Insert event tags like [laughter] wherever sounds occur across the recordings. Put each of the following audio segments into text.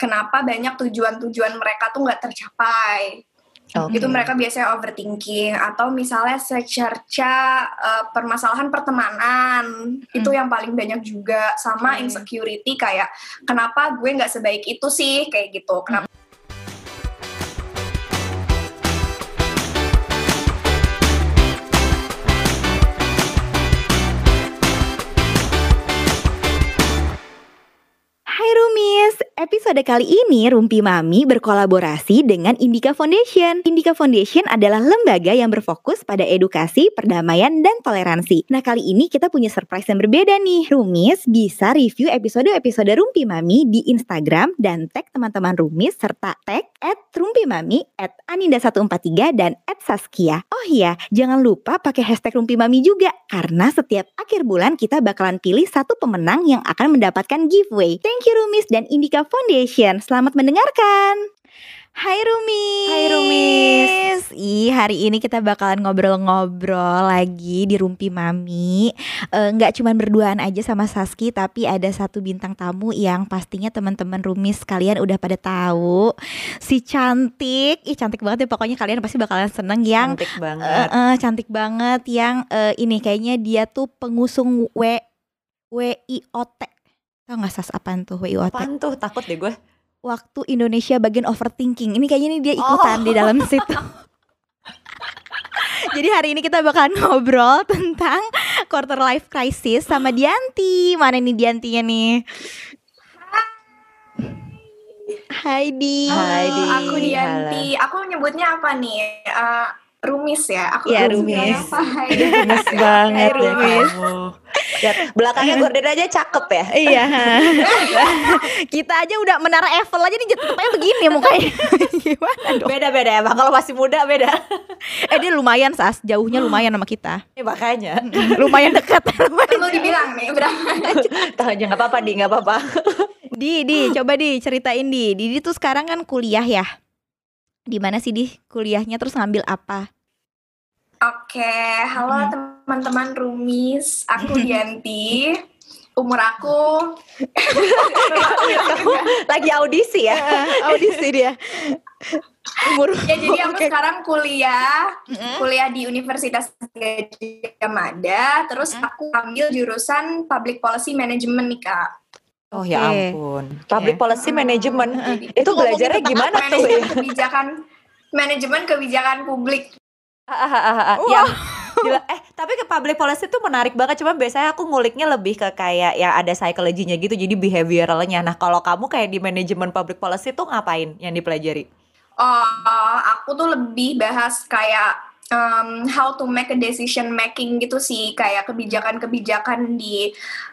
kenapa banyak tujuan-tujuan mereka tuh nggak tercapai. Okay. Itu mereka biasanya overthinking atau misalnya secerca uh, permasalahan pertemanan hmm. itu yang paling banyak juga sama okay. insecurity kayak kenapa gue nggak sebaik itu sih kayak gitu. Kenapa Episode kali ini Rumpi Mami berkolaborasi dengan Indika Foundation. Indika Foundation adalah lembaga yang berfokus pada edukasi, perdamaian, dan toleransi. Nah kali ini kita punya surprise yang berbeda nih. Rumis bisa review episode-episode Rumpi Mami di Instagram dan tag teman-teman Rumis serta tag at Rumpi Mami, at Aninda143, dan at Saskia. Oh iya, jangan lupa pakai hashtag Rumpi Mami juga karena setiap akhir bulan kita bakalan pilih satu pemenang yang akan mendapatkan giveaway. Thank you Rumis dan Indika Foundation. Selamat mendengarkan. Hai Rumi. Hai Rumis. Ih, hari ini kita bakalan ngobrol-ngobrol lagi di Rumpi Mami. Nggak e, cuma berduaan aja sama Saski, tapi ada satu bintang tamu yang pastinya teman-teman Rumis kalian udah pada tahu. Si cantik, ih cantik banget ya pokoknya kalian pasti bakalan seneng yang cantik banget. Uh, uh, cantik banget yang uh, ini kayaknya dia tuh pengusung W WIOT Tau gak sas apaan tuh WIOT? Apaan tuh? Takut deh gue. Waktu Indonesia bagian overthinking. Ini kayaknya nih dia ikutan oh. di dalam situ. [laughs] Jadi hari ini kita bakal ngobrol tentang quarter life crisis sama Dianti. Mana nih Diantinya nih? Hai Di. Hai Di. Aku Dianti. Halo. Aku nyebutnya apa nih? Uh, Rumis ya, aku ya, Rumis. Rumis banget ya kamu. Ya, belakangnya gorden aja cakep ya. iya. [laughs] Kita aja udah menara Eiffel aja nih tetepnya begini mukanya. [laughs] Gimana dong? Beda-beda ya, Bang. Kalau masih muda beda. eh dia lumayan Sas, jauhnya lumayan sama kita. Eh makanya. [laughs] lumayan dekat. Perlu dibilang nih berapa? Tahu aja nggak apa-apa, Di, nggak apa-apa. Di, Di, coba Di ceritain Di. Di tuh sekarang kan kuliah ya di mana sih di kuliahnya terus ngambil apa? Oke, halo hmm. teman-teman Rumis, aku [laughs] Dianti. Umur aku lagi audisi ya, audisi dia. Umur [laughs] ya jadi aku okay. sekarang kuliah, mm-hmm. kuliah di Universitas Gajah Mada, terus mm-hmm. aku ambil jurusan Public Policy Management nih kak. Oh okay. ya ampun. Public okay. policy management hmm. itu belajarnya gimana tuh ya? Kebijakan manajemen kebijakan publik. Ah, ah, ah, ah. Wow. Yang eh tapi ke public policy itu menarik banget cuma biasanya aku nguliknya lebih ke kayak ya ada psikologinya gitu jadi behavioralnya nah kalau kamu kayak di manajemen public policy tuh ngapain yang dipelajari oh aku tuh lebih bahas kayak um, how to make a decision making gitu sih kayak kebijakan-kebijakan di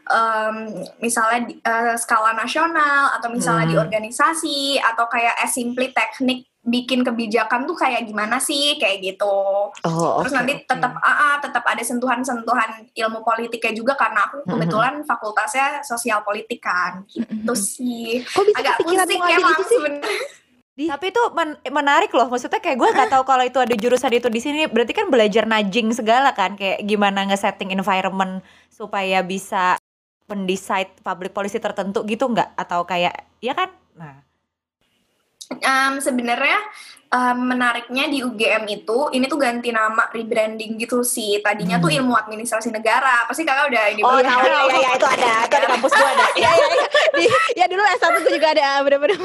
um, misalnya di, uh, skala nasional atau misalnya hmm. di organisasi atau kayak as simply teknik bikin kebijakan tuh kayak gimana sih kayak gitu. Oh, Terus nanti tetap okay. ah, tetap ada sentuhan-sentuhan ilmu politiknya juga karena aku kebetulan mm-hmm. fakultasnya sosial politik kan gitu mm-hmm. sih. Kok bisa Agak pusing ya gitu sih? [laughs] Di... Tapi itu men menarik loh, maksudnya kayak gue nggak tahu kalau itu ada jurusan itu di sini, berarti kan belajar nudging segala kan, kayak gimana nge-setting environment supaya bisa mendesain public policy tertentu gitu nggak? Atau kayak, ya kan? Nah. Um, sebenarnya um, menariknya di UGM itu ini tuh ganti nama rebranding gitu sih. Tadinya hmm. tuh ilmu administrasi negara. Pasti kakak udah ini oh tahu ya, ya, ya itu ada itu ada kampus gua ada. Ya, ya, ya. Di, ya dulu S1 gue juga ada. Bener-bener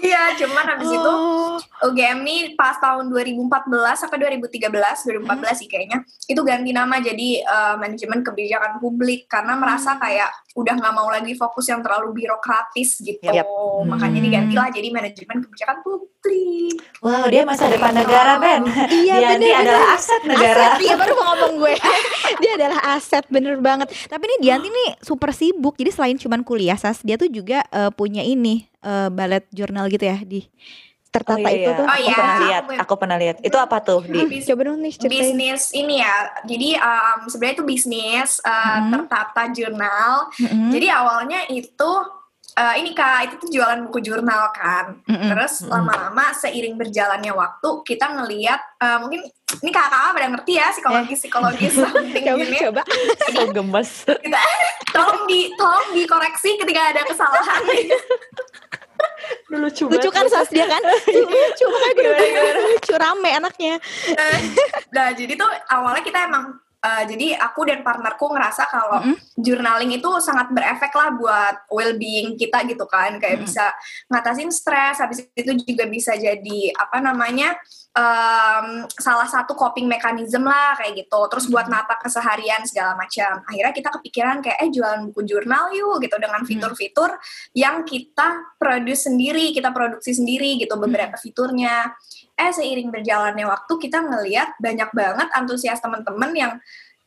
Iya, cuman habis oh. itu UGM nih pas tahun 2014 sampai 2013, 2014 hmm. sih kayaknya itu ganti nama jadi uh, manajemen kebijakan publik karena merasa hmm. kayak udah nggak mau lagi fokus yang terlalu birokratis gitu. Yep. Makanya hmm. digantilah jadi manajemen kebijakan publik. Wow, dia masa depan negara, Ben. Iya, dia, bener, dia adalah aset negara. Aset, iya baru mau ngomong gue. [laughs] dia adalah aset bener banget. Tapi ini Dianti nih super sibuk. Jadi selain cuman kuliah, Sas, dia tuh juga uh, punya ini uh, ballet jurnal gitu ya di tertata oh, iya, itu tuh. Oh, aku iya. pernah lihat, aku pernah lihat. Itu apa tuh di? Coba dong nih ceritain. Bisnis ini ya. Jadi um, sebenarnya itu bisnis uh, mm-hmm. tertata jurnal. Mm-hmm. Jadi awalnya itu uh, ini kak itu tuh jualan buku jurnal kan. Mm-hmm. Terus mm-hmm. lama-lama seiring berjalannya waktu kita ngelihat uh, mungkin ini kakak pada ngerti ya psikologis psikologis [laughs] something coba, gini. Coba so gemes. Kita, [laughs] tolong di tolong dikoreksi ketika ada kesalahan. [laughs] lucu Lucu kan sos dia kan? [laughs] Lucu makanya gue lucu rame anaknya. Nah, nah, jadi tuh awalnya kita emang uh, jadi aku dan partnerku ngerasa kalau Mm-mm. journaling itu sangat berefek lah buat well-being kita gitu kan. Kayak Mm-mm. bisa ngatasin stres habis itu juga bisa jadi apa namanya um, salah satu coping mechanism lah kayak gitu. Terus buat nata keseharian segala macam. Akhirnya kita kepikiran kayak eh jualan buku jurnal yuk gitu dengan fitur-fitur yang kita produce sendiri kita produksi sendiri gitu beberapa fiturnya eh seiring berjalannya waktu kita ngelihat banyak banget antusias teman-teman yang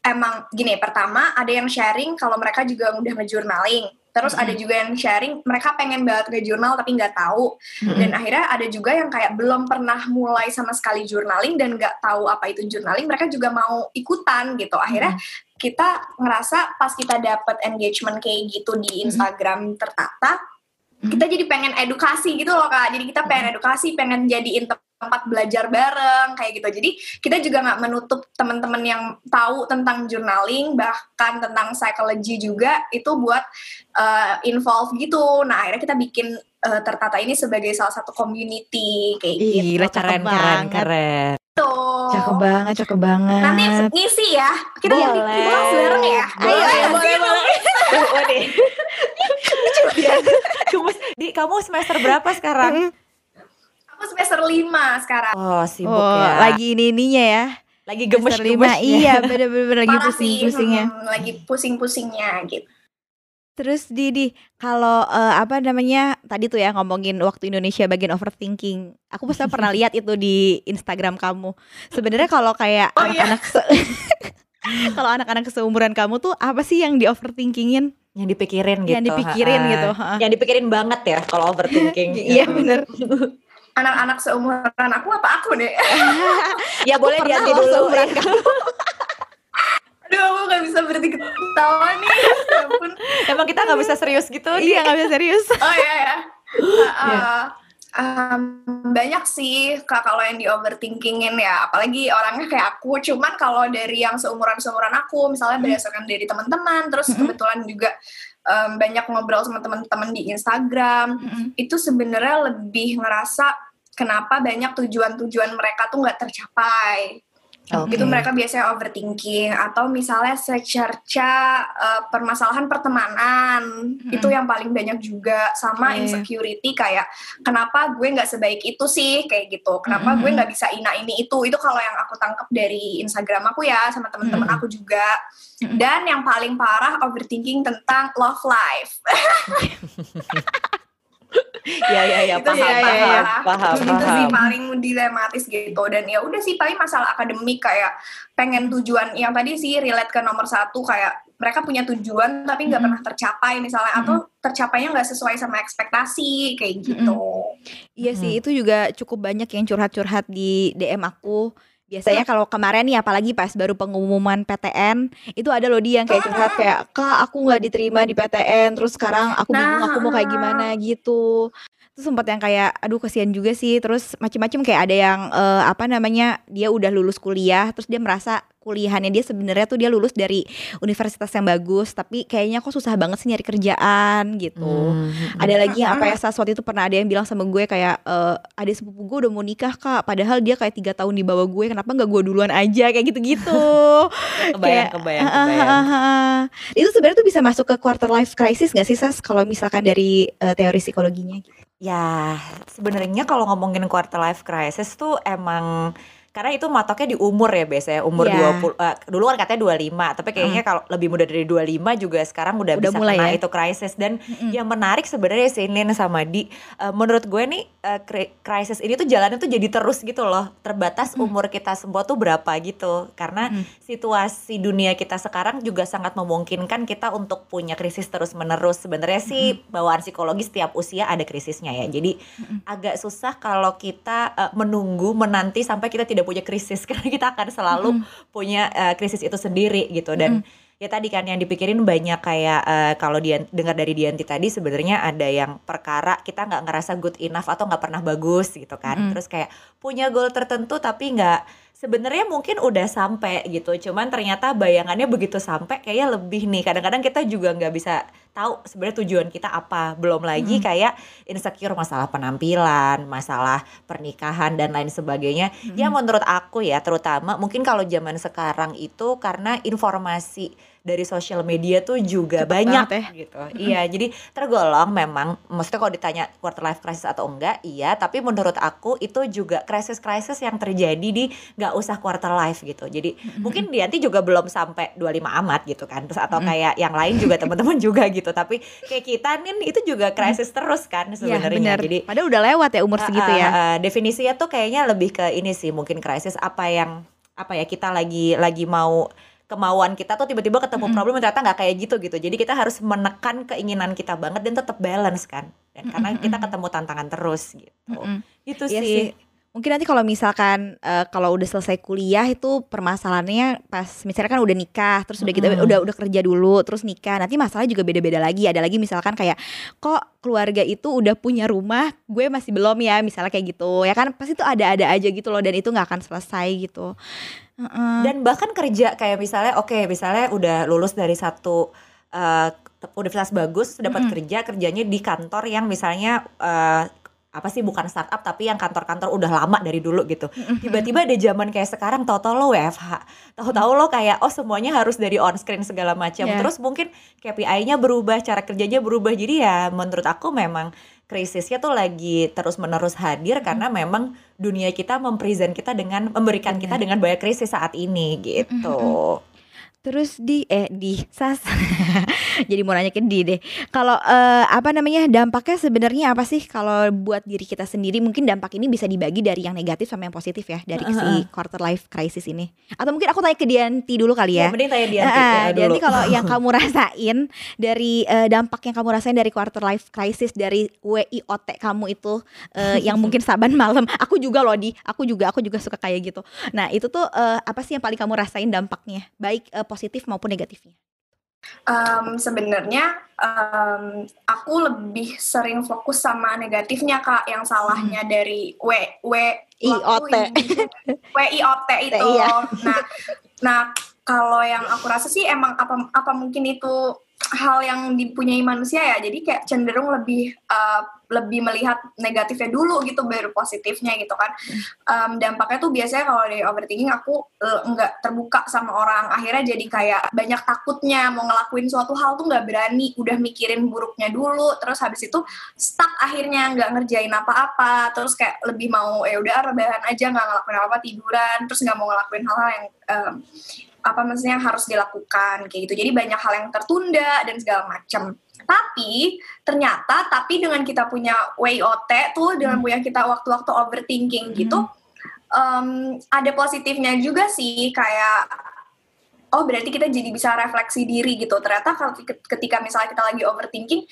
emang gini pertama ada yang sharing kalau mereka juga udah ngejurnaling terus ada juga yang sharing mereka pengen banget ngejurnal tapi nggak tahu. Dan akhirnya ada juga yang kayak belum pernah mulai sama sekali journaling dan nggak tahu apa itu journaling mereka juga mau ikutan gitu. Akhirnya kita ngerasa pas kita dapat engagement kayak gitu di Instagram tertata kita jadi pengen edukasi gitu loh kak. Jadi kita pengen edukasi pengen jadiin tempat belajar bareng kayak gitu jadi kita juga nggak menutup teman-teman yang tahu tentang journaling bahkan tentang psychology juga itu buat uh, involve gitu nah akhirnya kita bikin uh, tertata ini sebagai salah satu community kayak gitu Gila cakep keren keren banget. keren Cakep banget, cakep banget. nanti ngisi ya kita Boleh. kelas bareng ya Boleh, ayo ayo boleh, boleh. Oh, deh. Gemes. Di kamu semester berapa sekarang? Aku semester 5 sekarang Oh, sibuk oh, ya. lagi ini ininya ya. lagi Semester gemes lima, iya bener-bener lagi pusing-pusingnya. hmm, lagi pusing-pusingnya gitu Terus Didi, kalau eh, apa namanya tadi tuh ya ngomongin waktu Indonesia bagian overthinking, aku pasti [laughs] pernah lihat itu di Instagram kamu. Sebenarnya kalau kayak Oh, iya. anak-anak se- [laughs] kalau anak-anak seumuran kamu tuh apa sih yang di overthinkingin? yang dipikirin gitu. yang dipikirin ha-ha. gitu. ha. Yang dipikirin banget ya kalau overthinking. [laughs] Iya bener. Anak-anak seumuran aku apa aku deh [laughs] ya boleh pernah dianti loh dulu. seumuran kamu. [laughs] aduh aku gak bisa berhenti ketawa nih Ya. Emang kita nggak bisa serius gitu. iya nggak bisa serius. oh iya [laughs] ya Uh, um, banyak sih kak kalau yang di overthinkingin ya. Apalagi orangnya kayak aku. Cuman kalau dari yang seumuran seumuran aku misalnya berdasarkan dari teman-teman terus Mm-mm. kebetulan juga um, banyak ngobrol sama teman-teman di Instagram itu sebenarnya lebih ngerasa kenapa banyak tujuan-tujuan mereka tuh nggak tercapai Oke. itu mereka biasanya overthinking atau misalnya secerca uh, permasalahan pertemanan. Itu yang paling banyak juga sama iya. insecurity kayak kenapa gue nggak sebaik itu sih? Kayak gitu. Kenapa Mm-mm. gue nggak bisa ina ini itu? Itu kalau yang aku tangkap dari Instagram aku ya sama teman-teman aku juga. Dan yang paling parah overthinking tentang love life [laughs] Iya iya iya Itu paham ya, paham ya, ya. paham itu sih paham. paling dilematis gitu dan ya udah sih paling masalah akademik kayak pengen tujuan yang tadi sih relate ke nomor satu kayak mereka punya tujuan tapi nggak Mm-mm. pernah tercapai misalnya atau tercapainya nggak sesuai sama ekspektasi kayak gitu Iya sih, itu juga cukup banyak yang curhat-curhat di DM aku. Biasanya kalau kemarin nih apalagi pas baru pengumuman PTN, itu ada loh dia yang kayak curhat kayak, "Kak, aku nggak diterima di PTN, terus sekarang aku bingung Nah, aku mau kayak gimana gitu." Terus sempat yang kayak, aduh kasihan juga sih. Terus macem-macem kayak ada yang eh, apa namanya, dia udah lulus kuliah, terus dia merasa kuliahannya. Dia sebenarnya tuh dia lulus dari universitas yang bagus, tapi kayaknya kok susah banget sih nyari kerjaan gitu. Hmm. ada lagi yang apa ya saat waktu itu pernah ada yang bilang sama gue kayak eh ada sepupu gue udah mau nikah kak. Padahal dia kayak tiga tahun di bawah gue kenapa nggak gue duluan aja? Kayak gitu gitu [laughs] Kebayang, kebayang, kebayang. itu sebenarnya tuh bisa masuk ke quarter life crisis gak sih sas? Kalau misalkan dari eh, teori psikologinya gitu. Ya, sebenarnya kalau ngomongin quarter life crisis tuh emang karena itu matoknya di umur ya biasanya umur Iya. 20 eh, dulu kan katanya 25 tapi kayaknya kalau lebih muda dari 25 juga sekarang udah, Udah bisa mulai kena ya? itu crisis dan Mm-mm. yang menarik sebenarnya sih Nin sama Di eh, menurut gue nih eh, kri- crisis ini tuh jalannya tuh jadi terus gitu loh. Terbatas umur kita semua tuh berapa gitu. Karena Mm. situasi dunia kita sekarang juga sangat memungkinkan kita untuk punya krisis terus menerus sebenarnya sih bawaan psikologis setiap usia ada krisisnya ya. Jadi agak susah kalau kita eh, menunggu menanti sampai kita tidak punya krisis [laughs] karena kita akan selalu punya eh, krisis itu sendiri gitu. Dan ya tadi kan yang dipikirin banyak kayak eh, kalau dia dengar dari Dianti tadi sebenarnya ada yang perkara kita nggak ngerasa good enough atau nggak pernah bagus gitu kan. Mm. terus kayak punya goal tertentu tapi nggak sebenarnya mungkin udah sampai gitu cuman ternyata bayangannya begitu sampai kayaknya lebih nih kadang-kadang kita juga nggak bisa tahu sebenarnya tujuan kita apa belum lagi hmm. kayak insecure masalah penampilan masalah pernikahan dan lain sebagainya hmm. ya menurut aku ya terutama mungkin kalau zaman sekarang itu karena informasi dari sosial media tuh juga Cepet banyak ya. gitu. Iya, jadi tergolong memang maksudnya kalau ditanya quarter life crisis atau enggak, iya, tapi menurut aku itu juga krisis-krisis yang terjadi di nggak usah quarter life gitu. Jadi mungkin Dianti juga belum sampai 25 amat gitu kan. Terus atau kayak yang lain juga teman-teman [laughs] juga gitu. Tapi kayak kita nih itu juga krisis terus kan iya, sebenarnya. Ya, jadi padahal udah lewat ya umur segitu ya. Uh, uh, definisinya tuh kayaknya lebih ke ini sih, mungkin krisis apa yang apa ya kita lagi lagi mau kemauan kita tuh tiba-tiba ketemu mm -hmm. problem ternyata nggak kayak gitu gitu. Jadi kita harus menekan keinginan kita banget dan tetap balance kan. Dan karena kita ketemu tantangan terus gitu. Mm -hmm. gitu iya sih. sih. Mungkin nanti kalau misalkan uh, kalau udah selesai kuliah itu permasalahannya pas misalnya kan udah nikah terus udah kita udah udah kerja dulu terus nikah nanti masalahnya juga beda-beda lagi. Ada lagi misalkan kayak kok keluarga itu udah punya rumah gue masih belum ya misalnya kayak gitu. Ya kan pasti itu ada-ada aja gitu loh dan itu nggak akan selesai gitu dan bahkan kerja kayak misalnya oke okay, misalnya udah lulus dari satu uh, universitas bagus dapat mm-hmm. kerja kerjanya di kantor yang misalnya uh, apa sih bukan startup tapi yang kantor-kantor udah lama dari dulu gitu. Tiba-tiba ada zaman kayak sekarang tahu-tahu lo WFH. Tahu-tahu lo kayak oh semuanya harus dari on screen segala macam. Yeah. Terus mungkin KPI-nya berubah, cara kerjanya berubah. Jadi ya menurut aku memang krisisnya tuh lagi terus-menerus hadir karena memang dunia kita mempresent kita dengan memberikan kita dengan banyak krisis saat ini gitu. Terus di eh di sas [laughs] jadi mau nanya ke di deh. Kalau uh, apa namanya dampaknya sebenarnya apa sih kalau buat diri kita sendiri? Mungkin dampak ini bisa dibagi dari yang negatif sama yang positif ya dari uh -huh. si quarter life crisis ini. Atau mungkin aku tanya ke Dianti dulu kali ya. ya mending tanya Dianti. Uh, ya, Dianti kalau yang [laughs] kamu rasain dari uh, dampak yang kamu rasain dari quarter life crisis dari WIOT kamu itu uh, yang [laughs] mungkin saban malam. Aku juga loh di, aku juga aku juga suka kayak gitu. Nah itu tuh uh, apa sih yang paling kamu rasain dampaknya? Baik uh, positif maupun negatifnya? Um, sebenarnya um, aku lebih sering fokus sama negatifnya kak, yang salahnya hmm. dari W W IOT W IOT itu. Iya. Nah, nah kalau yang aku rasa sih emang apa apa mungkin itu hal yang dipunyai manusia ya jadi kayak cenderung lebih uh, lebih melihat negatifnya dulu gitu baru positifnya gitu kan. Um, dampaknya tuh biasanya kalau di overthinking aku uh, nggak terbuka sama orang. Akhirnya jadi kayak banyak takutnya mau ngelakuin suatu hal tuh nggak berani. Udah mikirin buruknya dulu terus habis itu stuck akhirnya nggak ngerjain apa-apa. Terus kayak lebih mau ya udah rebahan aja nggak ngelakuin apa-apa tiduran. Terus nggak mau ngelakuin hal-hal yang um, apa maksudnya harus dilakukan kayak gitu. Jadi banyak hal yang tertunda dan segala macam tapi ternyata tapi dengan kita punya WOT tuh dengan hmm. punya kita waktu-waktu overthinking gitu um, ada positifnya juga sih kayak oh berarti kita jadi bisa refleksi diri gitu. Ternyata kalau ketika misalnya kita lagi overthinking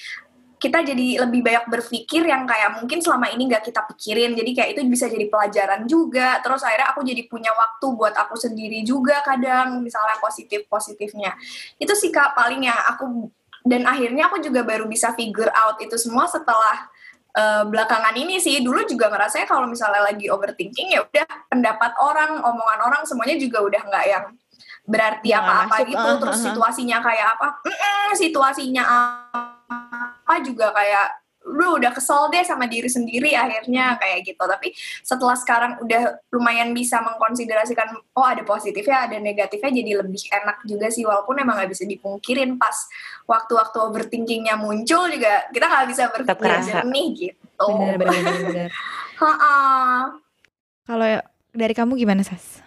kita jadi lebih banyak berpikir yang kayak mungkin selama ini nggak kita pikirin. Jadi kayak itu bisa jadi pelajaran juga. Terus akhirnya aku jadi punya waktu buat aku sendiri juga kadang misalnya positif positifnya itu sih kak paling yang aku dan akhirnya aku juga baru bisa figure out itu semua setelah uh, belakangan ini sih. Dulu juga ngerasanya kalau misalnya lagi overthinking ya udah pendapat orang omongan orang semuanya juga udah nggak yang berarti apa-apa gitu. uh, terus situasinya kayak apa? Mm -mm, situasinya apa? Juga kayak lu udah kesel deh sama diri sendiri akhirnya kayak gitu. Tapi setelah sekarang udah lumayan bisa mengkonsiderasikan oh ada positifnya ada negatifnya jadi lebih enak juga sih. Walaupun emang nggak bisa dipungkirin pas waktu-waktu overthinkingnya muncul juga kita nggak bisa berpikir jernih gitu. [laughs] Kalau dari kamu gimana sas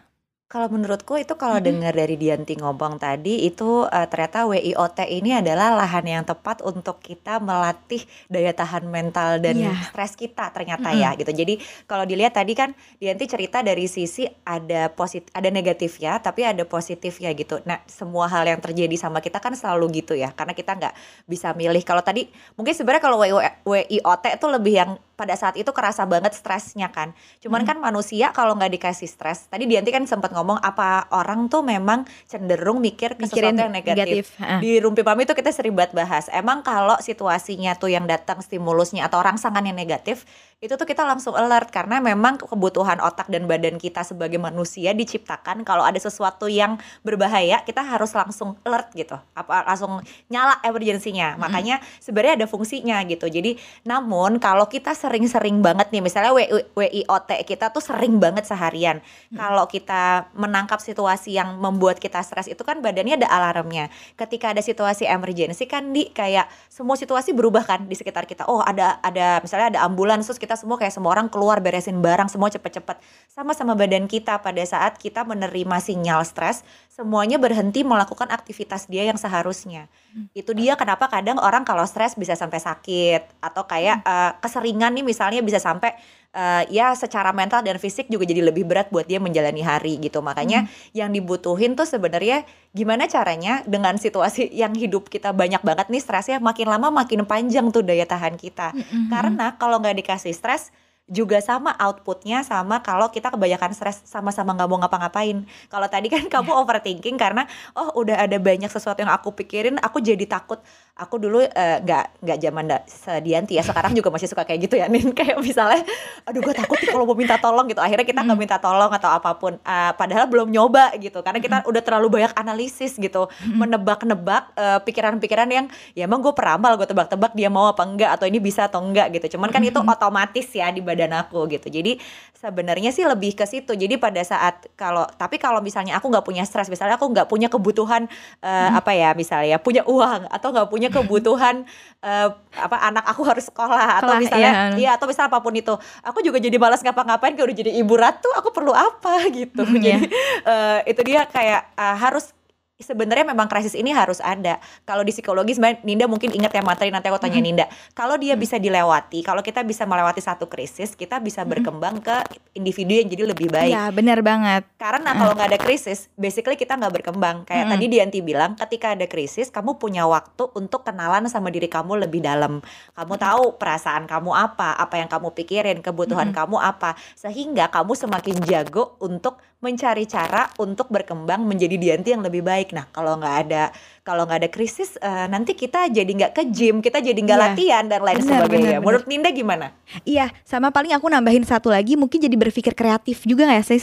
kalau menurutku itu kalau mm-hmm. dengar dari Dianti ngomong tadi itu uh, ternyata WIOT ini adalah lahan yang tepat untuk kita melatih daya tahan mental dan yeah. stres kita ternyata ya gitu. Jadi kalau dilihat tadi kan Dianti cerita dari sisi ada positif ada negatif ya, tapi ada positif ya gitu. Nah, semua hal yang terjadi sama kita kan selalu gitu ya karena kita nggak bisa milih. Kalau tadi mungkin sebenarnya kalau WIOT itu lebih yang pada saat itu kerasa banget stresnya kan. Cuman kan manusia kalau nggak dikasih stres, tadi Dianti kan sempat ngomong apa orang tuh memang cenderung mikir ke Mikirin sesuatu yang negatif. negatif, ah. Di Rumpi Pami itu kita sering banget bahas. Emang kalau situasinya tuh yang datang stimulusnya atau rangsangan yang negatif, itu tuh kita langsung alert karena memang kebutuhan otak dan badan kita sebagai manusia diciptakan kalau ada sesuatu yang berbahaya kita harus langsung alert gitu apa langsung nyala emergensinya makanya sebenarnya ada fungsinya gitu jadi namun kalau kita sering-sering banget nih. Misalnya WI WIOT kita tuh sering banget seharian. Kalau kita menangkap situasi yang membuat kita stres itu kan badannya ada alarmnya. Ketika ada situasi emergency kan di kayak semua situasi berubah kan di sekitar kita. Oh ada ada misalnya ada ambulans terus kita semua kayak semua orang keluar beresin barang semua cepet-cepet. Sama sama badan kita pada saat kita menerima sinyal stres semuanya berhenti melakukan aktivitas dia yang seharusnya. Itu dia kenapa kadang orang kalau stres bisa sampai sakit atau kayak eh, keseringan nih misalnya bisa sampai eh, ya secara mental dan fisik juga jadi lebih berat buat dia menjalani hari gitu. Makanya yang dibutuhin tuh sebenarnya gimana caranya dengan situasi yang hidup kita banyak banget nih stresnya makin lama makin panjang tuh daya tahan kita. Karena kalau nggak dikasih stres juga sama outputnya sama kalau kita kebanyakan stres sama-sama nggak mau ngapa-ngapain. Kalau tadi kan kamu overthinking karena oh udah ada banyak sesuatu yang aku pikirin, aku jadi takut. Aku dulu eh, nggak nggak zaman da- sedianti ya, sekarang juga masih suka kayak gitu ya, Nin. [laughs] Kayak misalnya, aduh gue takut nih kalau mau minta tolong gitu. Akhirnya kita nggak minta tolong atau apa pun. Eh, padahal belum nyoba gitu, karena kita udah terlalu banyak analisis gitu, menebak-nebak eh, pikiran-pikiran yang ya emang gue peramal, gue tebak-tebak dia mau apa enggak atau ini bisa atau enggak gitu. Cuman kan itu otomatis ya di badan aku gitu. Jadi sebenarnya sih lebih ke situ. Jadi pada saat kalau tapi kalau misalnya aku nggak punya stres, misalnya aku nggak punya kebutuhan eh, apa ya misalnya punya uang atau nggak punya [laughs] kebutuhan eh, apa anak aku harus sekolah atau Sekolah, misalnya iya. iya atau misalnya apa pun itu, aku juga jadi malas ngapa-ngapain kayak udah jadi ibu ratu, aku perlu apa [laughs] gitu. Hmm, Jadi eh, itu dia kayak eh, harus sebenarnya memang krisis ini harus ada. Kalau di psikologi sebenarnya Ninda mungkin ingat ya materi nanti aku tanya Ninda. Kalau dia bisa dilewati, kalau kita bisa melewati satu krisis, kita bisa berkembang ke individu yang jadi lebih baik. Iya, benar banget. Karena kalau nggak ada krisis, basically kita nggak berkembang. Kayak Mm-mm. tadi Dianti bilang, ketika ada krisis, kamu punya waktu untuk kenalan sama diri kamu lebih dalam. Kamu tahu perasaan kamu apa, apa yang kamu pikirin, kebutuhan kamu apa, sehingga kamu semakin jago untuk mencari cara untuk berkembang menjadi Dianti yang lebih baik. Nah, kalau nggak ada kalau nggak ada krisis, eh, nanti kita jadi nggak ke gym, kita jadi nggak Iya. latihan dan lain Benar, sebagainya. benar, Menurut Ninda gimana? Iya, sama paling aku nambahin satu lagi mungkin jadi berpikir kreatif juga nggak sih?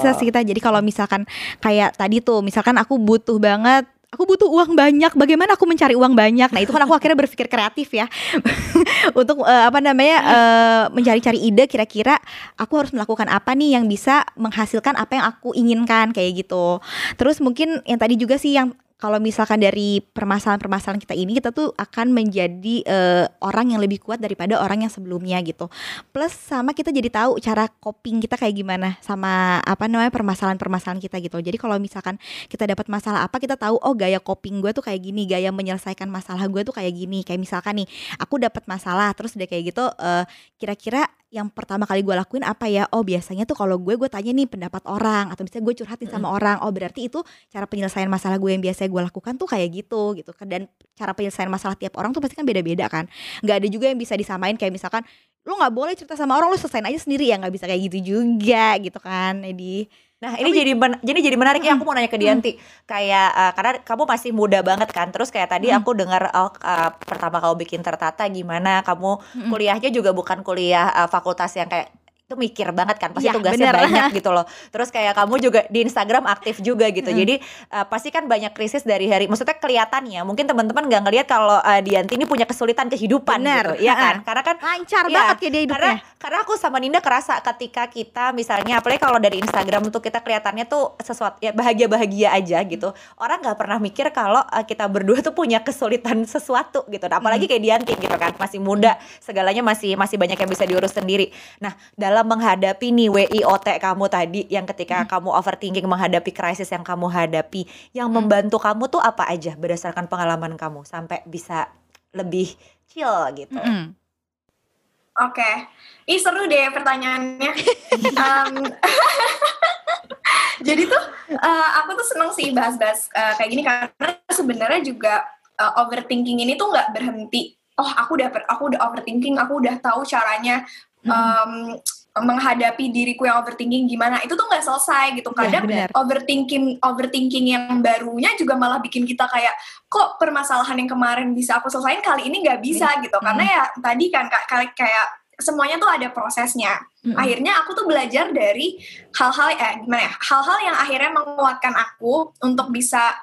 Sas, kita. Jadi kalau misalkan kayak tadi tuh, misalkan aku butuh banget Aku butuh uang banyak. Bagaimana aku mencari uang banyak? Nah, itu kan aku akhirnya berpikir kreatif ya. [laughs] Untuk eh, apa namanya? eh, mencari-cari ide kira-kira aku harus melakukan apa nih yang bisa menghasilkan apa yang aku inginkan kayak gitu. Terus mungkin yang tadi juga sih yang kalau misalkan dari permasalahan-permasalahan kita ini kita tuh akan menjadi eh, orang yang lebih kuat daripada orang yang sebelumnya gitu. Plus sama kita jadi tahu cara coping kita kayak gimana sama apa namanya permasalahan-permasalahan kita gitu. Jadi kalau misalkan kita dapat masalah apa kita tahu oh gaya coping gue tuh kayak gini, gaya menyelesaikan masalah gue tuh kayak gini. Kayak misalkan nih aku dapat masalah terus udah kayak gitu eh, kira-kira yang pertama kali gue lakuin apa ya? Oh biasanya tuh kalau gue gue tanya nih pendapat orang atau misalnya gue curhatin sama orang. Oh berarti itu cara penyelesaian masalah gue yang biasa gue lakukan tuh kayak gitu gitu kan. Dan cara penyelesaian masalah tiap orang tuh pasti kan beda-beda kan. Nggak ada juga yang bisa disamain kayak misalkan lu nggak boleh cerita sama orang lu selesain aja sendiri ya nggak bisa kayak gitu juga gitu kan Edi. Nah ini jadi men- jadi jadi menarik ya aku mau nanya ke Dianti. Kayak eh, karena kamu masih muda banget kan terus kayak tadi aku dengar oh, eh, pertama kamu bikin tertata gimana kamu kuliahnya juga bukan kuliah eh, fakultas yang kayak itu mikir banget kan pasti Ya, tugasnya bener. banyak [laughs] gitu loh. Terus kayak kamu juga di Instagram aktif juga gitu. Jadi eh, pasti kan banyak krisis dari hari maksudnya kelihatannya mungkin teman-teman nggak ngelihat kalau eh, Dianti ini punya kesulitan kehidupan Bener. gitu ya kan? Karena kan Lancar Iya, banget ya dia hidupnya. karena karena aku sama Ninda kerasa ketika kita misalnya apalagi kalau dari Instagram tuh kita kelihatannya tuh sesuatu ya bahagia bahagia aja gitu. Orang nggak pernah mikir kalau uh, kita berdua tuh punya kesulitan sesuatu gitu. Nah, apalagi kayak Dianti gitu kan masih muda segalanya masih masih banyak yang bisa diurus sendiri. Nah dalam menghadapi nih WIOT kamu tadi yang ketika kamu overthinking menghadapi krisis yang kamu hadapi yang membantu kamu tuh apa aja berdasarkan pengalaman kamu sampai bisa lebih chill gitu? Mm-mm. Oke, ih seru deh pertanyaannya. [laughs] Em, [laughs] jadi tuh eh, aku tuh seneng sih bahas-bahas eh, kayak gini karena sebenarnya juga eh, overthinking ini tuh nggak berhenti. Oh aku udah aku udah overthinking aku udah tahu caranya. Um, menghadapi diriku yang overthinking gimana itu tuh nggak selesai gitu. Iya, kadang benar. overthinking overthinking yang barunya juga malah bikin kita kayak kok permasalahan yang kemarin bisa aku selesain kali ini nggak bisa? Gitu. Karena ya tadi kan kak kayak kayak semuanya tuh ada prosesnya. Mm-mm. akhirnya aku tuh belajar dari hal-hal eh gimana ya hal-hal yang akhirnya menguatkan aku untuk bisa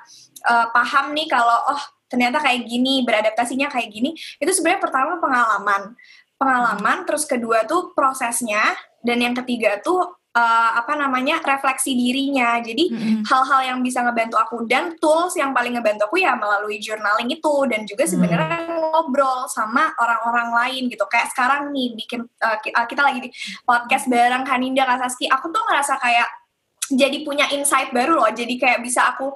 eh, paham nih kalau oh ternyata kayak gini beradaptasinya kayak gini. Itu sebenarnya pertama pengalaman pengalaman terus kedua tuh prosesnya dan yang ketiga tuh eh, apa namanya refleksi dirinya. Jadi Mm-mm. hal-hal yang bisa ngebantu aku dan tools yang paling ngebantu aku ya melalui journaling itu dan juga sebenarnya ngobrol sama orang-orang lain gitu. Kayak sekarang nih bikin uh, ki- uh, kita lagi di podcast bareng Kaninda Kak Saski aku tuh ngerasa kayak jadi punya insight baru loh. Jadi kayak bisa aku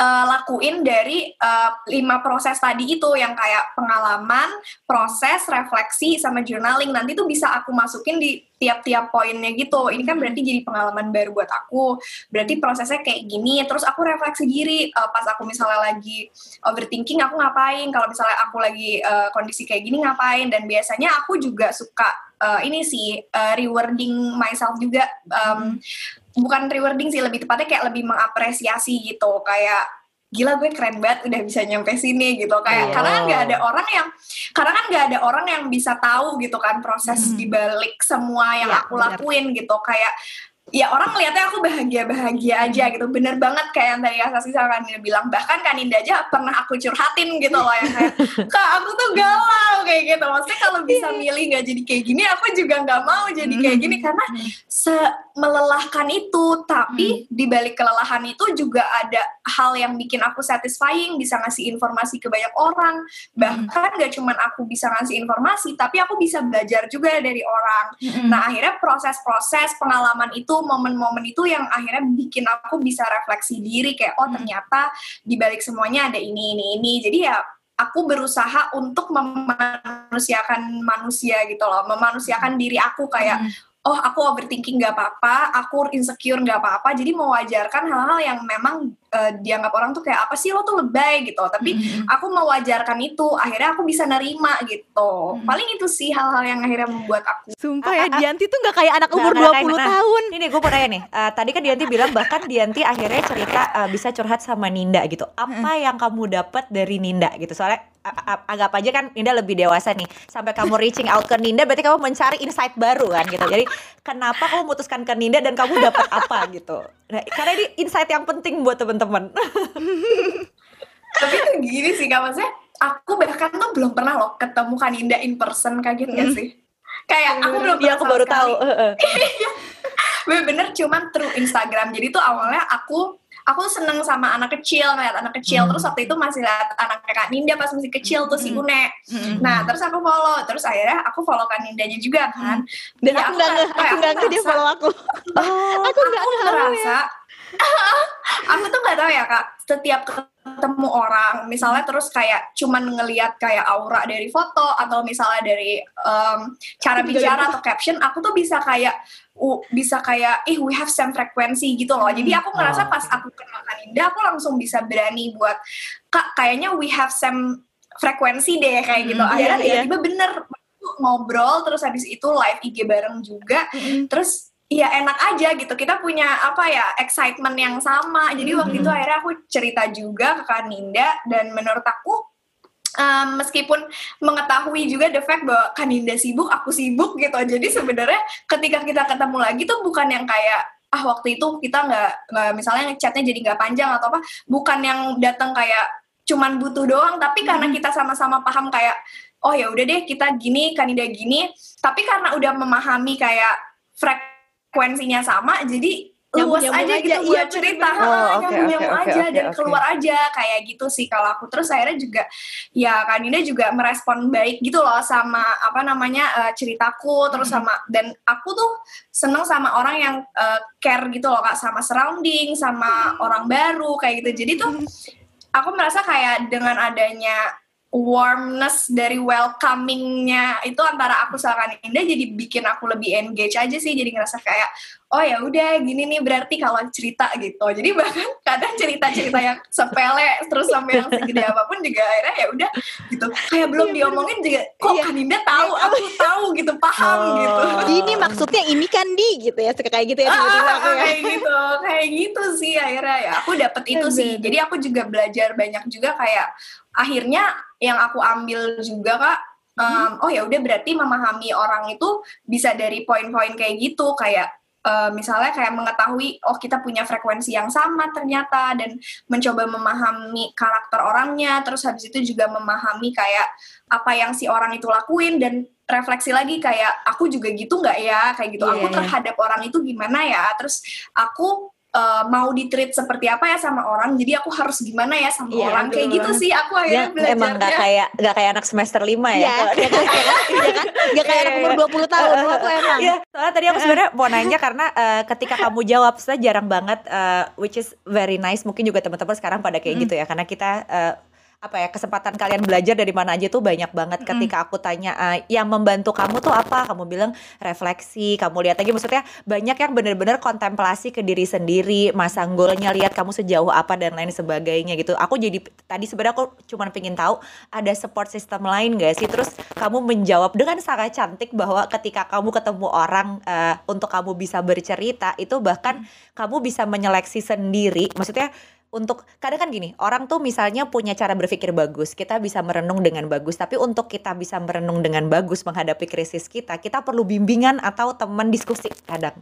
uh, lakuin dari uh, lima proses tadi itu. Yang kayak pengalaman proses refleksi sama journaling. Nanti tuh bisa aku masukin di tiap-tiap poinnya gitu. Ini kan berarti jadi pengalaman baru buat aku. Berarti prosesnya kayak gini. Terus aku refleksi diri uh, pas aku misalnya lagi overthinking aku ngapain? Kalau misalnya aku lagi uh, kondisi kayak gini ngapain? Dan biasanya aku juga suka uh, ini sih uh, rewarding myself juga um, bukan rewarding sih lebih tepatnya kayak lebih mengapresiasi gitu kayak gila gue keren banget udah bisa nyampe sini gitu kayak Iya. karena kan nggak ada orang yang karena kan nggak ada orang yang bisa tahu gitu kan proses Hmm. dibalik semua yang Iya, aku benar. lakuin gitu kayak ya orang ngeliatnya aku bahagia-bahagia aja gitu bener banget kayak yang tadi Asasi sama Kaninda bilang bahkan Kaninda aja pernah aku curhatin gitu loh yang kayak kak aku tuh galau kayak gitu. Maksudnya kalau bisa milih nggak jadi kayak gini aku juga nggak mau jadi kayak gini. Karena se melelahkan itu tapi di balik kelelahan itu juga ada hal yang bikin aku satisfying bisa ngasih informasi ke banyak orang. Bahkan gak cuman aku bisa ngasih informasi tapi aku bisa belajar juga dari orang. Mm-mm. Nah akhirnya proses-proses pengalaman itu, momen-momen itu yang akhirnya bikin aku bisa refleksi diri kayak oh ternyata di balik semuanya ada ini ini ini. Jadi ya aku berusaha untuk memanusiakan manusia gitu loh, memanusiakan diri aku kayak oh aku overthinking nggak apa-apa, aku insecure nggak apa-apa. Jadi mewajarkan hal-hal yang memang eh, dianggap orang tuh kayak apa sih lo tuh lebay gitu. Tapi Mm-mm. aku mewajarkan itu, akhirnya aku bisa nerima gitu. Paling itu sih hal-hal yang akhirnya membuat aku Sumpah ya Dianti tuh gak kayak anak Nggak- umur nggak 20 kayak- nah, tahun Ini gue mau tanya nih, eh, tadi kan Dianti bilang bahkan Dianti akhirnya cerita eh, bisa curhat sama Ninda gitu. Apa yang kamu dapat dari Ninda gitu? Soalnya a- a- anggap aja kan Ninda lebih dewasa nih. Sampai kamu reaching out ke Ninda berarti kamu mencari insight baru kan gitu. Jadi kenapa kamu memutuskan ke Ninda dan kamu dapat apa gitu? Nah, karena ini insight yang penting buat teman-teman. Tapi tuh gini sih kak maksudnya aku bahkan tuh belum pernah loh ketemu Kaninda in person kaget gak sih kayak aku belum Iya aku baru sekali. tahu. heeh. [laughs] bener-bener cuman through Instagram jadi tuh awalnya aku aku seneng sama anak kecil ngeliat anak kecil Hmm. terus waktu itu masih lihat anak Kak Ninda pas masih kecil tuh si Hmm. Une Mm-mm. nah terus aku follow terus akhirnya aku follow Kak Nindanya juga kan Dan Ya, aku gak nge, kayak aku gak nge dia follow aku Oh, Aku gak aku tahu ya ngerasa aku tuh nggak tahu ya kak setiap ketemu orang misalnya terus kayak cuman ngelihat kayak aura dari foto atau misalnya dari em, cara bicara gitu. atau caption aku tuh bisa kayak uh, bisa kayak ih we have same frekuensi gitu loh jadi aku ngerasa Oh. pas aku kenal Kaninda aku langsung bisa berani buat kak kayaknya we have same frekuensi deh kayak gitu Hmm, akhirnya iya, iya. tiba-tiba bener ngobrol terus habis itu live IG bareng juga Mm-mm. terus ya enak aja gitu. Kita punya apa ya excitement yang sama. Jadi waktu itu akhirnya aku cerita juga ke Kaninda dan menurut aku um, meskipun mengetahui juga the fact bahwa Kaninda sibuk aku sibuk gitu. Jadi sebenarnya ketika kita ketemu lagi tuh bukan yang kayak ah waktu itu kita nggak nggak misalnya chatnya jadi nggak panjang atau apa. Bukan yang datang kayak cuman butuh doang. Tapi karena kita sama-sama paham kayak oh ya udah deh kita gini Kaninda gini. Tapi karena udah memahami kayak frekuensinya sama jadi luas aja, gitu iya, buat cerita. Bener-bener. Oh, oke, oke, aja oke, dan oke. keluar aja kayak gitu sih. Kalau aku terus akhirnya juga ya Kaninda juga merespon baik gitu loh sama apa namanya eh, ceritaku terus sama dan aku tuh seneng sama orang yang eh, care gitu loh kak sama surrounding sama orang baru kayak gitu. Jadi tuh aku merasa kayak dengan adanya warmness dari welcomingnya. Itu antara aku sama Indah jadi bikin aku lebih engage aja sih. Jadi ngerasa kayak oh ya udah gini nih berarti kalau cerita gitu. Jadi bahkan kadang cerita-cerita yang sepele terus sampai yang segede apa pun juga akhirnya ya udah gitu. Kayak belum Iya, diomongin juga kok Iya. Kaninda tahu? Aku tahu gitu paham Oh. gitu. Ini maksudnya ini kan di gitu ya kayak gitu ya Ah, ya. kayak gitu kayak gitu sih akhirnya ya. Aku dapet itu Aduh. sih. jadi aku juga belajar banyak juga kayak akhirnya yang aku ambil juga kak em, oh ya udah berarti memahami orang itu bisa dari poin-poin kayak gitu. Kayak eh, misalnya kayak mengetahui oh kita punya frekuensi yang sama ternyata dan mencoba memahami karakter orangnya terus habis itu juga memahami kayak apa yang si orang itu lakuin dan refleksi lagi kayak aku juga gitu nggak ya? Kayak gitu. Iya, aku iya. terhadap orang itu gimana ya? Terus aku eh, mau ditreat seperti apa ya sama orang jadi aku harus gimana ya sama Iya, orang kayak gitu sih aku Ya, akhirnya belajarnya emang gak kayak gak kayak anak semester 5 ya. Iya, ya kan, ya kan, ya kan, Gak kayak anak umur 20 tahun, lo tuh emang. Iya, soalnya tadi aku sebenarnya mau nanya karena eh, ketika kamu jawab saya jarang banget eh, which is very nice. Mungkin juga teman-teman sekarang pada kayak gitu ya karena kita eh, apa ya kesempatan kalian belajar dari mana aja tuh banyak banget. Ketika aku tanya eh, yang membantu kamu tuh apa? Kamu bilang refleksi. Kamu lihat lagi maksudnya banyak yang bener-bener kontemplasi ke diri sendiri masang golnya lihat kamu sejauh apa dan lain sebagainya gitu. Aku jadi tadi sebenarnya aku cuma pengen tahu ada support system lain gak sih? Terus kamu menjawab dengan sangat cantik bahwa ketika kamu ketemu orang eh, untuk kamu bisa bercerita itu bahkan kamu bisa menyeleksi sendiri. Maksudnya untuk kadang kan gini orang tuh misalnya punya cara berpikir bagus kita bisa merenung dengan bagus. Tapi untuk kita bisa merenung dengan bagus menghadapi krisis kita kita perlu bimbingan atau teman diskusi kadang.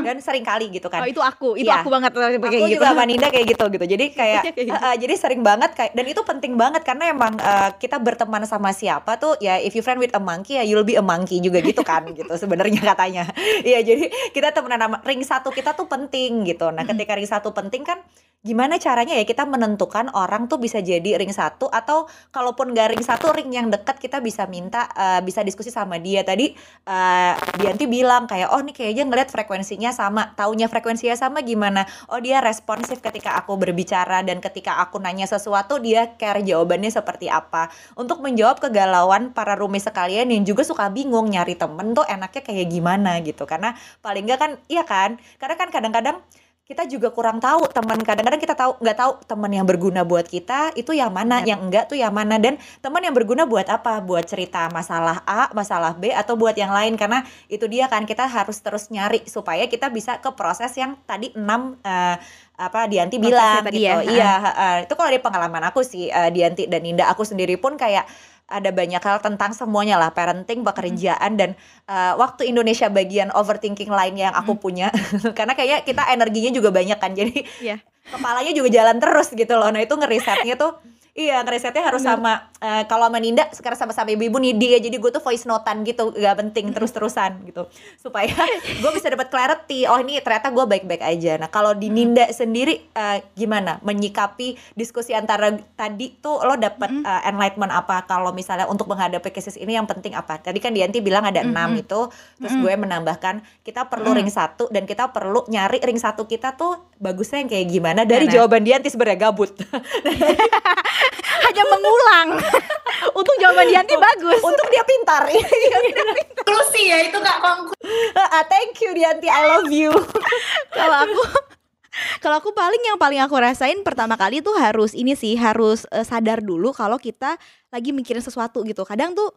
Dan sering kali gitu kan. Oh itu aku, itu Iya. aku banget kayak aku gitu. juga sama Ninda kayak gitu gitu. Jadi [laughs] kayak kayak gitu. eh, jadi sering banget kayak dan itu penting banget karena emang eh, kita berteman sama siapa tuh ya if you friend with a monkey ya you'll be a monkey juga gitu kan [laughs] gitu sebenarnya katanya. [laughs] Iya jadi kita temenan sama ring satu kita tuh penting gitu. Nah ketika ring satu penting kan gimana caranya ya kita menentukan orang tuh bisa jadi ring satu atau kalaupun gak ring satu ring yang dekat kita bisa minta eh, bisa diskusi sama dia. Tadi eh Dianti bilang kayak oh nih kayaknya ngeliat frekuensinya sama taunya frekuensinya sama gimana? Oh dia responsif ketika aku berbicara dan ketika aku nanya sesuatu dia care jawabannya seperti apa. Untuk menjawab kegalauan para rumi sekalian yang juga suka bingung nyari temen tuh enaknya kayak gimana gitu. Karena paling nggak kan iya kan? Karena kan kadang-kadang kita juga kurang tahu teman kadang-kadang kita tahu nggak tahu teman yang berguna buat kita itu yang mana yang enggak tuh yang mana. Dan teman yang berguna buat apa? Buat cerita masalah A masalah B atau buat yang lain. Karena itu dia kan kita harus terus nyari supaya kita bisa ke proses yang tadi enam eh, apa Dianti bilang gitu. ya, iya eh, itu kalau dari pengalaman aku sih eh, Dianti dan Ninda aku sendiri pun kayak ada banyak hal tentang semuanya lah parenting pekerjaan dan eh, waktu Indonesia bagian overthinking lainnya yang aku punya. [laughs] Karena kayaknya kita energinya juga banyak kan jadi Iya. kepalanya juga jalan terus gitu loh. Nah itu ngerisetnya tuh Iya, ngerisetnya harus sama eh, kalau sama Ninda sekarang sama-sama ibu-ibu nih dia jadi gue tuh voice notan gitu gak penting terus-terusan gitu. Supaya [laughs] gue bisa dapat clarity oh ini ternyata gue baik-baik aja. Nah kalau di Ninda sendiri eh, gimana? Menyikapi diskusi antara tadi tuh lo dapat eh, enlightenment apa? Kalau misalnya untuk menghadapi krisis ini yang penting apa? Tadi kan Dianti bilang ada enam itu terus gue menambahkan kita perlu ring satu dan kita perlu nyari ring satu kita tuh bagusnya yang kayak gimana? Dari Mana? jawaban Dianti sebenarnya gabut [laughs] [laughs] Hanya mengulang. [laughs] Untung jawaban Dianti bagus. Untuk dia pintar. [laughs] konklusi ya itu kak konklusi Ah, Thank you Dianti, I love you. [laughs] Kalau aku kalau aku paling yang paling aku rasain pertama kali tuh harus ini sih harus eh, sadar dulu kalau kita lagi mikirin sesuatu gitu. Kadang tuh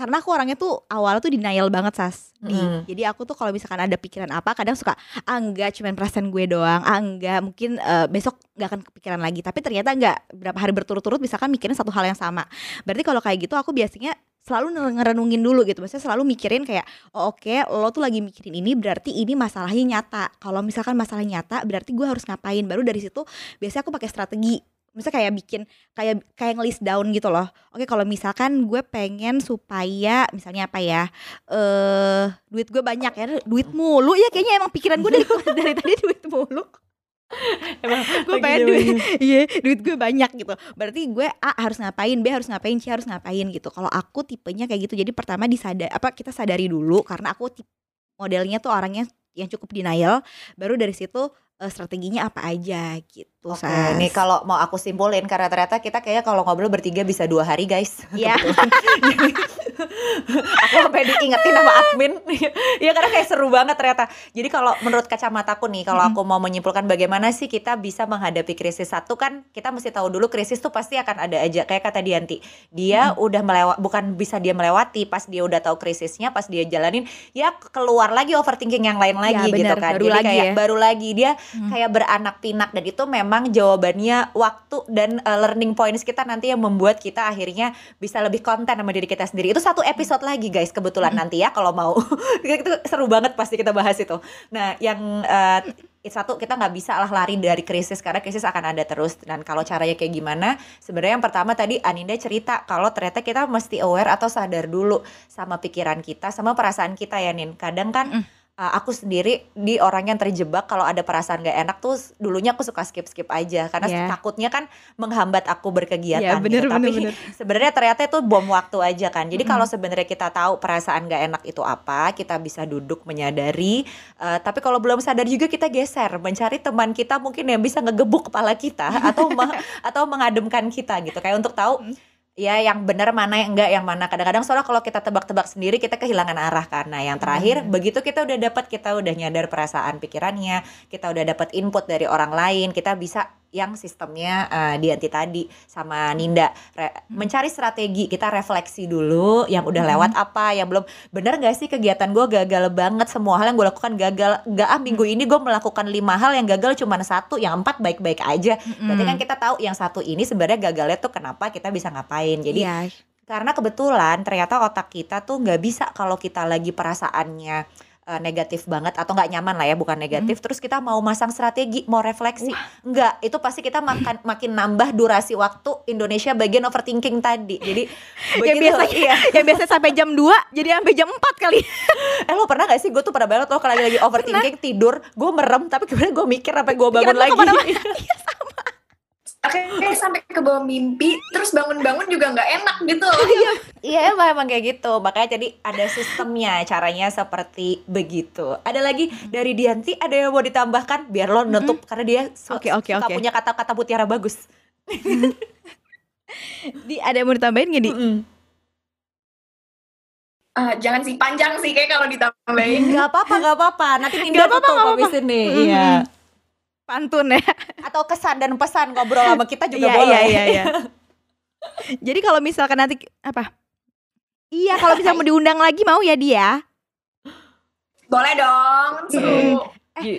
karena aku orangnya tuh awalnya tuh denial banget sas. Di- Mm. jadi aku tuh kalau misalkan ada pikiran apa kadang suka ah enggak cuman perasaan gue doang. Ah enggak mungkin eh, besok nggak akan kepikiran lagi. Tapi ternyata enggak berapa hari berturut-turut misalkan mikirin satu hal yang sama. Berarti kalau kayak gitu aku biasanya selalu ngerenungin dulu gitu. Maksudnya selalu mikirin kayak oh oke lo tuh lagi mikirin ini berarti ini masalahnya nyata. Kalau misalkan masalah nyata berarti gue harus ngapain? Baru dari situ biasanya aku pakai strategi misalnya kayak bikin kayak kayak nge-list down gitu loh. Oke kalau misalkan gue pengen supaya misalnya apa ya eh duit gue banyak ya duit mulu. Ya kayaknya emang pikiran gue dari [laughs] [laughs] dari tadi duit mulu. [laughs] Gue pengen duit iya duit gue banyak gitu. Berarti gue A harus ngapain B harus ngapain C harus ngapain gitu. Kalau aku tipenya kayak gitu jadi pertama disadar apa kita sadari dulu karena aku tip, modelnya tuh orangnya yang cukup denial. Baru dari situ eh, strateginya apa aja gitu. Oke, Sas. nih kalau mau aku simpulin karena ternyata kita kayaknya kalau ngobrol bertiga bisa dua hari guys. [laughs] Iya. [laughs] aku sampai diingetin sama admin. [laughs] ya karena kayak seru banget ternyata. Jadi kalau menurut kacamataku nih, kalau aku mau menyimpulkan bagaimana sih kita bisa menghadapi krisis satu kan kita mesti tahu dulu krisis tuh pasti akan ada aja. Kayak kata Dianti, dia udah melewat bukan bisa dia melewati pas dia udah tahu krisisnya, pas dia jalanin ya keluar lagi overthinking yang lain lagi Ya, gitu benar, kan. baru Jadi lagi kayak ya. baru lagi dia kayak beranak pinak dan itu memang jawabannya waktu dan uh, learning points kita nanti yang membuat kita akhirnya bisa lebih konten sama diri kita sendiri. Itu satu episode lagi guys kebetulan nanti ya kalau mau. [laughs] itu seru banget pasti kita bahas itu. Nah, yang uh, itu satu kita nggak bisa lah lari dari krisis karena krisis akan ada terus dan kalau caranya kayak gimana sebenarnya yang pertama tadi Aninda cerita kalau ternyata kita mesti aware atau sadar dulu sama pikiran kita sama perasaan kita ya Nin kadang kan uh, aku sendiri di orang yang terjebak kalau ada perasaan gak enak tuh dulunya aku suka skip skip aja karena Iya. takutnya kan menghambat aku berkegiatan Iya, bener, gitu. tapi bener, bener. [laughs] sebenarnya ternyata itu bom waktu aja kan jadi Mm-mm. kalau sebenarnya kita tahu perasaan gak enak itu apa kita bisa duduk menyadari Eh, tapi kalau belum sadar juga kita geser mencari teman kita mungkin yang bisa ngegebuk kepala kita [laughs] atau atau mengademkan kita gitu kayak untuk tahu ya yang benar mana yang enggak yang mana. Kadang-kadang soalnya kalau kita tebak-tebak sendiri kita kehilangan arah karena yang terakhir begitu kita udah dapat kita udah nyadar perasaan pikirannya kita udah dapat input dari orang lain kita bisa yang sistemnya eh, Dianti tadi sama Ninda. Re- mencari strategi kita refleksi dulu yang udah lewat apa yang belum. Bener gak sih kegiatan gue gagal banget? Semua hal yang gue lakukan gagal. Nggak ah minggu ini gue melakukan lima hal yang gagal cuma satu yang empat baik-baik aja. Berarti kan kita tahu yang satu ini sebenarnya gagalnya tuh kenapa kita bisa ngapain. Jadi Iya. karena kebetulan ternyata otak kita tuh nggak bisa kalau kita lagi perasaannya eh, negatif banget atau nggak nyaman lah ya bukan negatif. Terus kita mau masang strategi mau refleksi. Nggak itu pasti kita makan makin nambah durasi waktu Indonesia bagian overthinking tadi. Jadi [laughs] yang biasanya iya. [laughs] yang biasanya sampai jam 2 jadi sampai jam 4 kali. [laughs] eh lo pernah gak sih? Gue tuh pernah banget loh kalau lagi lagi overthinking tidur gue merem tapi kemudian gue mikir sampai gue bangun Pikiran lo lagi. Akhirnya sampai ke bawah mimpi, terus bangun-bangun juga nggak enak gitu. [laughs] Iya emang, emang kayak gitu Makanya jadi ada sistemnya Caranya seperti begitu Ada lagi dari Dianti Ada yang mau ditambahkan Biar lo nutup Karena dia su- Oke, oke, suka oke. punya kata-kata mutiara bagus [laughs] Di ada yang mau ditambahin gak di? Ah, jangan sih panjang sih kayak kalau ditambahin. Gak apa-apa gak apa-apa Nanti [laughs] apa-apa, tutup nggak habis apa-apa. ini Mm-mm. Iya Pantun ya. Atau kesan dan pesan Ngobrol sama kita juga Iya, boleh iya, iya, iya. [laughs] Jadi kalau misalkan nanti apa? Iya, kalau bisa mau diundang lagi mau ya dia. Boleh dong, seru. Eh,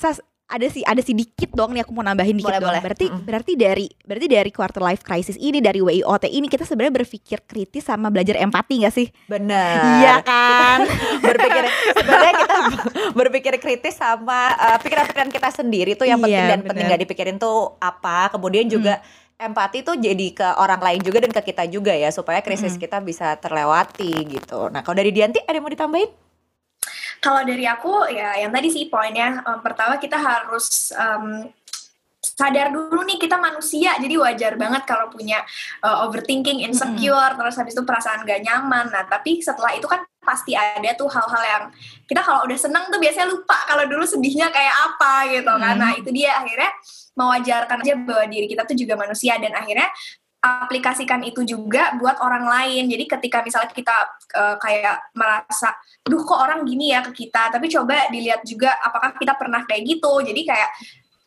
Sas, ada sih ada sedikit dong nih aku mau nambahin dikit Boleh, dong. boleh. Berarti Mm-mm. berarti dari berarti dari quarter life crisis ini dari WIOT ini kita sebenarnya berpikir kritis sama belajar empati gak sih? Bener Iya kan? [laughs] berpikir sebenarnya kita [laughs] berpikir kritis sama uh, pikiran-pikiran kita sendiri tuh yang Iya, penting dan penting bener. nggak dipikirin tuh apa kemudian juga empati tuh jadi ke orang lain juga dan ke kita juga ya supaya krisis Mm. kita bisa terlewati gitu nah kalau dari Dianti ada yang mau ditambahin Kalau dari aku ya yang tadi sih poinnya em, pertama kita harus em, sadar dulu nih kita manusia jadi wajar banget kalau punya uh, overthinking, insecure, terus habis itu perasaan gak nyaman. Nah tapi setelah itu kan pasti ada tuh hal-hal yang kita kalau udah seneng tuh biasanya lupa kalau dulu sedihnya kayak apa gitu kan. Nah itu dia akhirnya mewajarkan aja bahwa diri kita tuh juga manusia dan akhirnya aplikasikan itu juga buat orang lain. Jadi ketika misalnya kita uh, kayak merasa, duh kok orang gini ya ke kita, tapi coba dilihat juga apakah kita pernah kayak gitu. Jadi kayak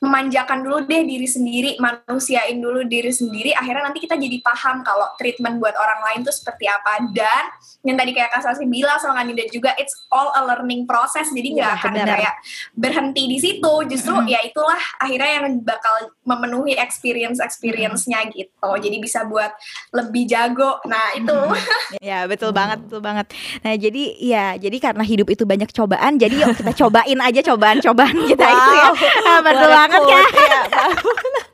memanjakan dulu deh diri sendiri, manusiain dulu diri sendiri, akhirnya nanti kita jadi paham kalau treatment buat orang lain tuh seperti apa. Dan yang tadi kayak Kak Sasi bilang sama Kanida juga, it's all a learning process, jadi nggak Iya, akan kayak berhenti di situ. Justru ya itulah akhirnya yang bakal memenuhi experience-experience-nya gitu. Jadi bisa buat lebih jago. Nah itu. Ya betul banget, betul banget. Nah jadi ya jadi karena hidup itu banyak cobaan, jadi yuk kita [laughs] cobain aja cobaan-cobaan kita itu ya. Ah, betul banget kan? quote, ya, [laughs]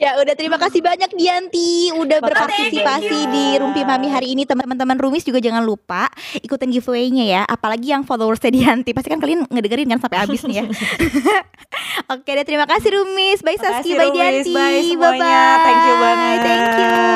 Ya udah terima kasih banyak Dianti udah berpartisipasi di Rumpi Mami hari ini. Teman-teman Rumis juga jangan lupa ikutin giveaway-nya ya apalagi yang followersnya Dianti. Pasti kan kalian ngedengerin kan sampai habis nih ya. [laughs] Oke deh terima kasih Rumis. Bye Saski. Bye Rumis. Dianti. Bye bye Thank you banget. thank you